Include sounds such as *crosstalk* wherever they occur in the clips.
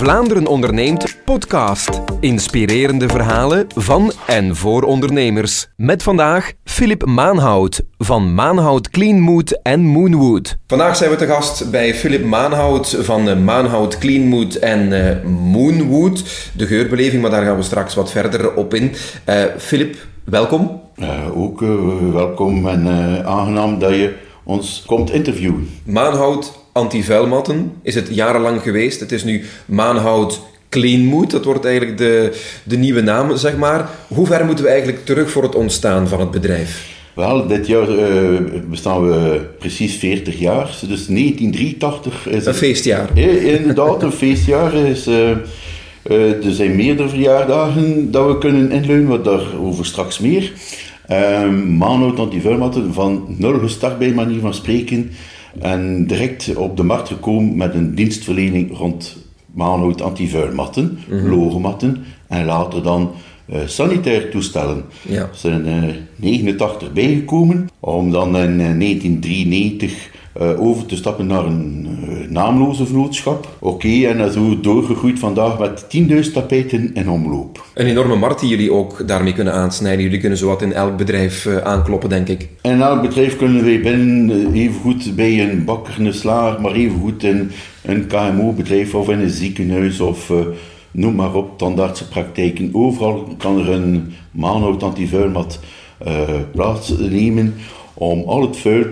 Vlaanderen onderneemt podcast. Inspirerende verhalen van en voor ondernemers. Met vandaag Filip Maanhout van Maanhout Cleanmood en Moonwood. Vandaag zijn we te gast bij Filip Maanhout van uh, Maanhout Cleanmood en uh, Moonwood. De geurbeleving, maar daar gaan we straks wat verder op in. Filip, welkom. ook welkom en aangenaam dat je ons komt interviewen. Maanhout anti-vuilmatten is het jarenlang geweest. Het is nu Maanhout Cleanmood. Dat wordt eigenlijk de, de nieuwe naam, zeg maar. Hoe ver moeten we eigenlijk terug voor het ontstaan van het bedrijf? Wel, dit jaar uh, bestaan we precies 40 jaar. Dus 1983 is Een feestjaar. inderdaad, een feestjaar. Is, uh, uh, er zijn meerdere verjaardagen dat we kunnen inluiden, wat daarover straks meer. Maanhout anti-vuilmatten van nul gestart bij manier van spreken. En direct op de markt gekomen met een dienstverlening rond maanhout antivuilmatten, mm logomatten en later dan uh, sanitaire toestellen. Ja. Er zijn uh, 89 bijgekomen, om dan in 1993 eh, uh, over te stappen naar een uh, naamloze vlootschap. Oké, okay, en zo doorgegroeid vandaag met 10.000 tapijten in omloop. Een enorme markt die jullie ook daarmee kunnen aansnijden. Jullie kunnen zowat in elk bedrijf uh, aankloppen, denk ik. In elk bedrijf kunnen wij binnen, even goed bij een bakker, een slager, maar even goed in een KMO-bedrijf of in een ziekenhuis of noem maar op, tandartsenpraktijken. Overal kan er een maanhout antivuilmat plaatsnemen om al het vuil, 80%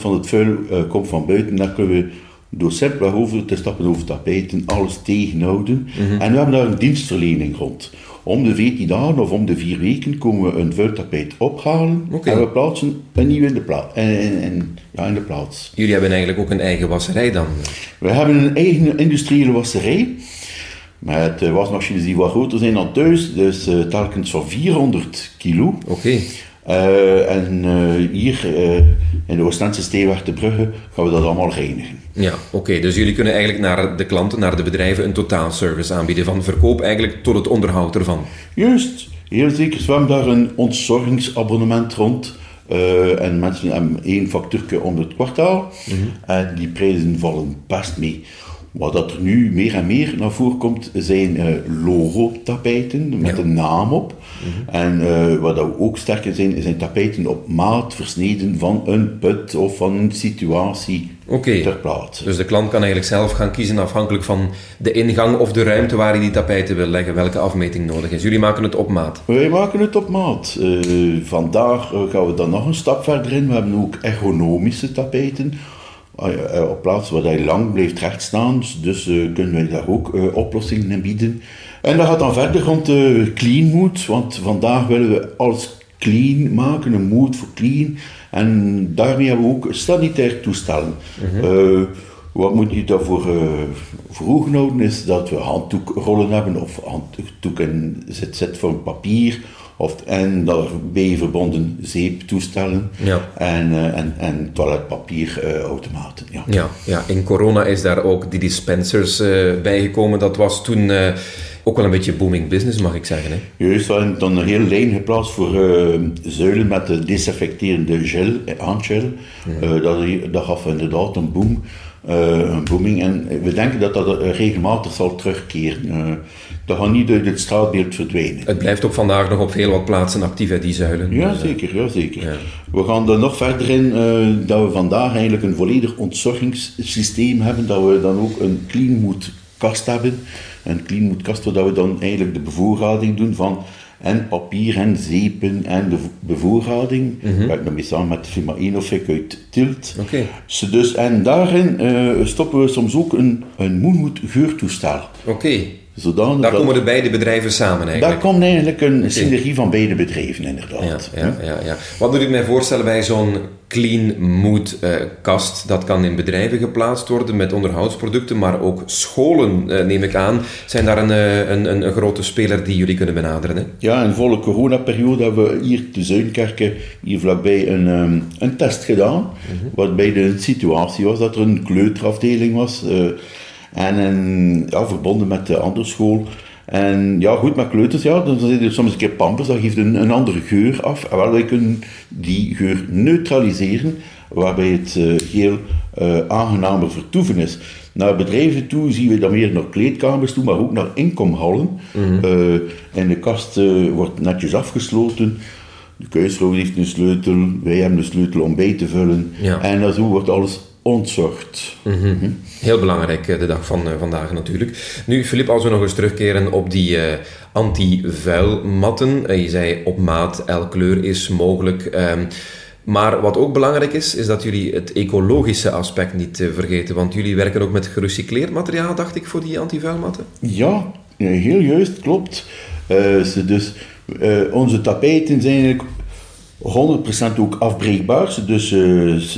van het vuil uh, komt van buiten, dan kunnen we door simpelweg over te stappen over tapijten, alles tegenhouden. Mhm. En we hebben daar een dienstverlening rond. Om de 14 dagen of om de 4 weken komen we een vuiltapijt ophalen en we plaatsen een nieuw in de, pla ja, in de plaats. Jullie hebben eigenlijk ook een eigen wasserij dan? We hebben een eigen industriële wasserij. Met uh, wasmachines die wat groter zijn dan thuis, dus uh, telkens van 400 kilo. Oké. Uh, en uh, hier uh, in de Oostendse Steeweg te Brugge gaan we dat allemaal reinigen. Ja, oké. Okay. Dus jullie kunnen eigenlijk naar de klanten, naar de bedrijven, een totaalservice aanbieden. Van verkoop eigenlijk tot het onderhoud ervan. Juist. Heel zeker. We hebben daar een ontzorgingsabonnement rond. en mensen hebben één factuurtje om het kwartaal. Mm -hmm. En die prijzen vallen best mee. Wat dat er nu meer en meer naar voren komt, zijn uh, logotapijten met ja. een naam op. Mhm. En uh, wat dat ook sterker zijn, zijn tapijten op maat versneden van een put of van een situatie okay. ter plaatse. Dus de klant kan eigenlijk zelf gaan kiezen afhankelijk van de ingang of de ruimte waar hij die tapijten wil leggen, welke afmeting nodig is. Jullie maken het op maat? Wij maken het op maat. Uh, vandaag gaan we dan nog een stap verder in. We hebben ook ergonomische tapijten op plaatsen waar hij lang blijft rechtstaan. Dus, dus uh, kunnen wij daar ook uh, oplossingen in bieden. En dat gaat dan verder rond de clean mood, want vandaag willen we alles clean maken, een mood voor clean. En daarmee hebben we ook sanitair toestellen. Mm -hmm. wat moet je daarvoor voor ogen houden is dat we handdoekrollen hebben of handdoeken zit, zit voor papier of, en daarbij verbonden zeeptoestellen ja. en, uh, en, en toiletpapierautomaten. Uh, ja. Ja, ja, in corona is daar ook die dispensers uh, bijgekomen. Dat was toen ook wel een beetje booming business, mag ik zeggen. Hè? Juist, we hebben dan een hele lijn geplaatst voor zuilen met de desinfecterende gel, handgel. Ja. dat, dat gaf inderdaad een boom. Een booming. En we denken dat dat regelmatig zal terugkeren dat gaat niet uit het straatbeeld verdwijnen. Het blijft ook vandaag nog op heel wat plaatsen actief, die zuilen. Ja, zeker. Ja, zeker. Ja. We gaan er nog verder in dat we vandaag eigenlijk een volledig ontzorgingssysteem hebben, dat we dan ook een cleanmood kast hebben. Een cleanmood kast waar we dan eigenlijk de bevoorrading doen van en papier en zeepen en de bevoorrading. Mm -hmm. Werk daarmee samen met firma Enofik uit Tilt. Okay. Dus, en daarin uh, stoppen we soms ook een, een Moonwood geurtoestel. Oké. Zodanig daar komen de beide bedrijven samen eigenlijk. Daar komt eigenlijk een synergie van beide bedrijven inderdaad. Ja, ja, ja, ja. Wat moet ik mij voorstellen bij zo'n clean mood uh, kast? Dat kan in bedrijven geplaatst worden met onderhoudsproducten, maar ook scholen, uh, neem ik aan, zijn daar een, een, een, een, grote speler die jullie kunnen benaderen. Hè? Ja, in volle coronaperiode hebben we hier te Zuinkerken, hier vlakbij, een, um, een test gedaan, mm -hmm. waarbij de situatie was dat er een kleuterafdeling was... En, en ja, verbonden met de andere school. En ja, goed, met kleuters, ja, dan zit er soms een keer pampers, dat geeft een, een andere geur af. En wel, wij kunnen die geur neutraliseren, waarbij het uh, heel uh, aangenamer vertoeven is. Naar bedrijven toe zien we dan meer naar kleedkamers toe, maar ook naar inkomhallen. Eh, en de kast eh, wordt netjes afgesloten. De keusvrouw heeft een sleutel, wij hebben de sleutel om bij te vullen. Ja. En zo wordt alles ontzorgd. Heel belangrijk eh, de dag van eh, vandaag natuurlijk. Nu, Filip, als we nog eens terugkeren op die eh, anti-vuilmatten. Eh, je zei op maat, elke kleur is mogelijk. Ehm, maar wat ook belangrijk is, is dat jullie het ecologische aspect niet vergeten. Want jullie werken ook met gerecycleerd materiaal, dacht ik, voor die anti-vuilmatten. Ja, ja, heel juist, klopt. Dus, onze tapijten zijn eigenlijk 100% ook afbreekbaar. Dus, eh,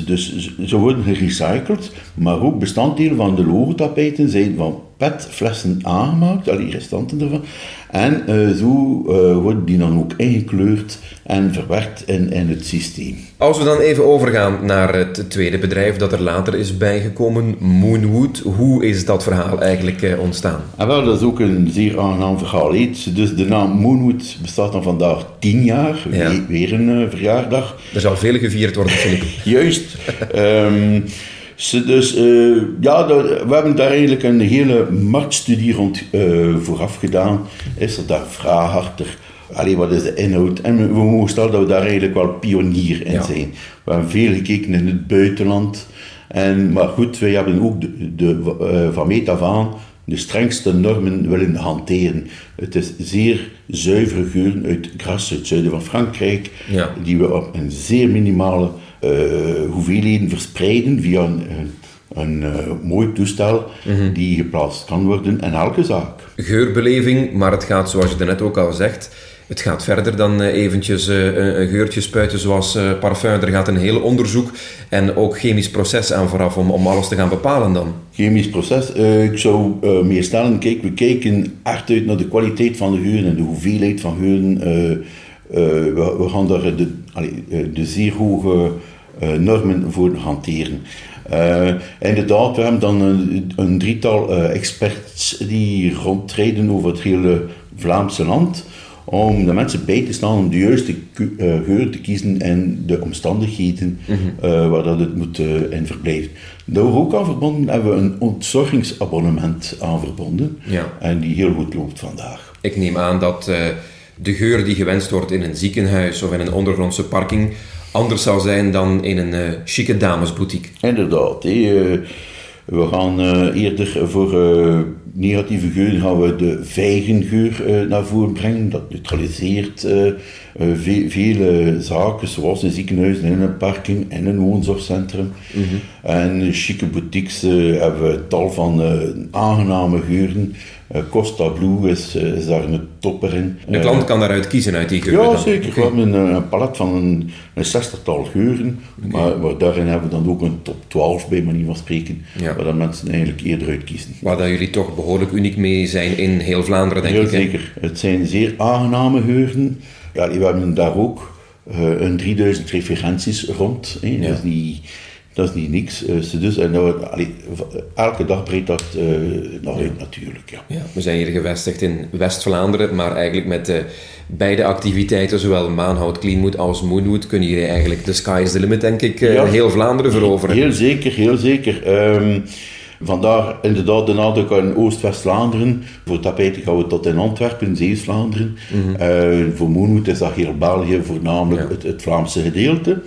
dus, ze worden gerecycled, maar ook bestanddelen van de logotapijten zijn van petflessen aangemaakt, al die restanten ervan. En eh, zo eh, worden die dan ook ingekleurd en verwerkt in, in het systeem. Als we dan even overgaan naar het tweede bedrijf dat er later is bijgekomen, Moonwood. Hoe is dat verhaal eigenlijk eh, ontstaan? En wel, dat is ook een zeer aangenaam verhaal. Dus de naam Moonwood bestaat dan vandaag tien jaar, Ja. We- weer een verjaardag. Er zal veel gevierd worden. *laughs* Juist. Ze dus, eh, ja, dat- we hebben daar eigenlijk een hele marktstudie rond eh, vooraf gedaan. Is er daar vraag achter? Allee, wat is de inhoud? En we, mogen stellen dat we daar eigenlijk wel pionier in Ja. zijn. We hebben veel gekeken in het buitenland. En, maar goed, wij hebben ook de, de, eh, van meet af aan de strengste normen willen hanteren. Het is zeer zuivere geuren uit Gras, uit het zuiden van Frankrijk, Ja. die we op een zeer minimale eh, hoeveelheden verspreiden via een, een, een, eh, mooi toestel die geplaatst kan worden in elke zaak. Geurbeleving, maar het gaat, zoals je daarnet ook al zegt, het gaat verder dan eh, eventjes eh, een geurtje spuiten zoals parfum. Er gaat een heel onderzoek en ook chemisch proces aan vooraf om, om alles te gaan bepalen dan. Chemisch proces, ik zou meer stellen, kijk, we kijken echt uit naar de kwaliteit van de geuren en de hoeveelheid van geuren. we, gaan daar de, de zeer hoge normen voor hanteren. Eh, inderdaad, we hebben dan een, een drietal eh, experts die rondrijden over het hele Vlaamse land om de mensen bij te staan om de juiste eh, geur te kiezen en de omstandigheden eh, waar dat het moet eh, in verblijven. Daar ook aan verbonden hebben we een ontzorgingsabonnement aan verbonden Ja. en die heel goed loopt vandaag. Ik neem aan dat eh, de geur die gewenst wordt in een ziekenhuis of in een ondergrondse parking anders zal zijn dan in een eh chique damesboutique. Inderdaad, eh, we gaan eh, eerder voor negatieve geuren gaan we de vijgengeur eh, naar voren brengen. Dat neutraliseert ve- vele zaken, zoals een ziekenhuis, en een parking en een woonzorgcentrum. En chique boutiques hebben we tal van aangename geuren. Costa Blue is, is daar een topper in. De klant kan daaruit kiezen uit die geuren Ja, dan. zeker. We hebben een, een palet van een, een zestigtal geuren, maar, maar daarin hebben we dan ook een top 12 bij manier van spreken, Ja. waar dan mensen eigenlijk eerder uit kiezen. Waar dat jullie toch behoorlijk uniek mee zijn in heel Vlaanderen, denk Heel ik. hè? zeker. Het zijn zeer aangename geuren. Ja, we hebben daar ook eh, een 3000 referenties rond. Hè. Ja. Dat, is niet, dat is niet niks. Eh, dus, en allee, v- elke dag breidt dat eh nog uit natuurlijk. Ja. Ja, we zijn hier gevestigd in West-Vlaanderen, maar eigenlijk met beide activiteiten, zowel Maanhout Cleanwood als Moonwood, kunnen jullie eigenlijk de sky is the limit, denk ik, Ja. heel Vlaanderen veroveren. Heel zeker, heel zeker. Ehm, vandaar inderdaad de nadruk aan Oost-West-Vlaanderen. Voor tapijten gaan we tot in Antwerpen, Zeeuws-Vlaanderen. Eh, voor Moonwood is dat heel België, voornamelijk Ja. het, het Vlaamse gedeelte.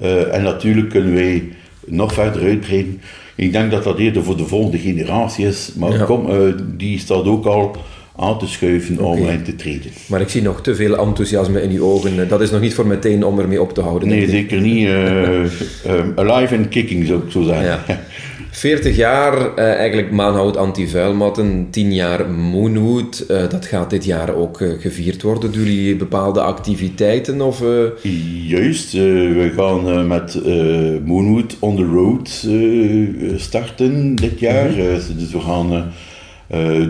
Eh, en natuurlijk kunnen wij nog verder uitbreiden. Ik denk dat dat eerder voor de volgende generatie is. Maar Ja. kom, eh, die staat ook al aan te schuiven om in te treden. Maar ik zie nog te veel enthousiasme in uw ogen. Dat is nog niet voor meteen om ermee op te houden. Nee, zeker niet. *laughs* alive and kicking, zou ik zo zeggen. Ja. *laughs* 40 jaar eh, eigenlijk maanhout anti-vuilmatten, 10 jaar Moonwood. Eh, dat gaat dit jaar ook eh, gevierd worden. Doen jullie bepaalde activiteiten? Of, eh, Juist, we gaan met Moonwood on the road starten dit jaar. Mhm. Dus we gaan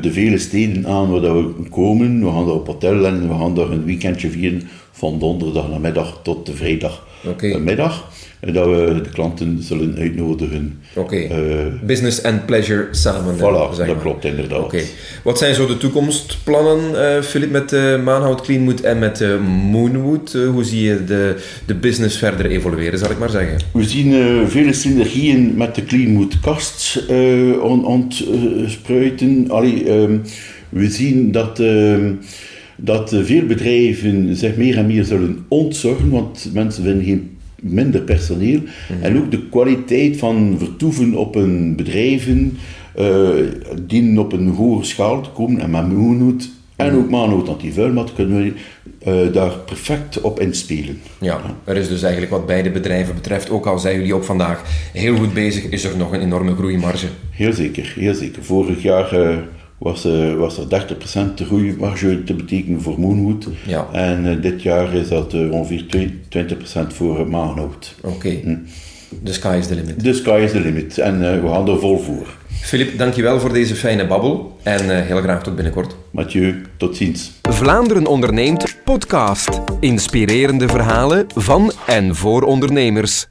de vele steden aan waar dat we komen. We gaan daar op hotel en we gaan daar een weekendje vieren van donderdag namiddag tot de vrijdag Oké. eh, middag. Dat we de klanten zullen uitnodigen. Oké, okay. business and pleasure samen. Voilà, dat klopt inderdaad. Oké. Wat zijn zo de toekomstplannen, Philip, met uh, Maanhout Cleanwood en met Moonwood? hoe zie je de, de business verder evolueren, zal ik maar zeggen? We zien vele synergieën met de Cleanwood kast ontspruiten. Allee, um, we zien dat, uh, dat veel bedrijven zich meer en meer zullen ontzorgen, want mensen vinden geen minder personeel. Mhm. En ook de kwaliteit van vertoeven op een bedrijven uh, dienen op een hoge schaal te komen. En met Moonhood en mhm. ook Maanhout anti-vuilmat kunnen we uh, daar perfect op inspelen. Ja, er is dus eigenlijk wat beide bedrijven betreft, ook al zijn jullie ook vandaag heel goed bezig, is er nog een enorme groeimarge. Heel zeker, heel zeker. Vorig jaar uh, was, uh, was er 30% de groeimarge te betekenen voor Moonwood. Ja. En uh, dit jaar is dat uh, ongeveer 20% voor Maanhout. Oké. Okay. Hm. The sky is the limit. The sky is the limit. En we gaan er vol voor. Filip, dankjewel voor deze fijne babbel. En heel graag tot binnenkort. Mathieu, tot ziens. Vlaanderen onderneemt podcast. Inspirerende verhalen van en voor ondernemers.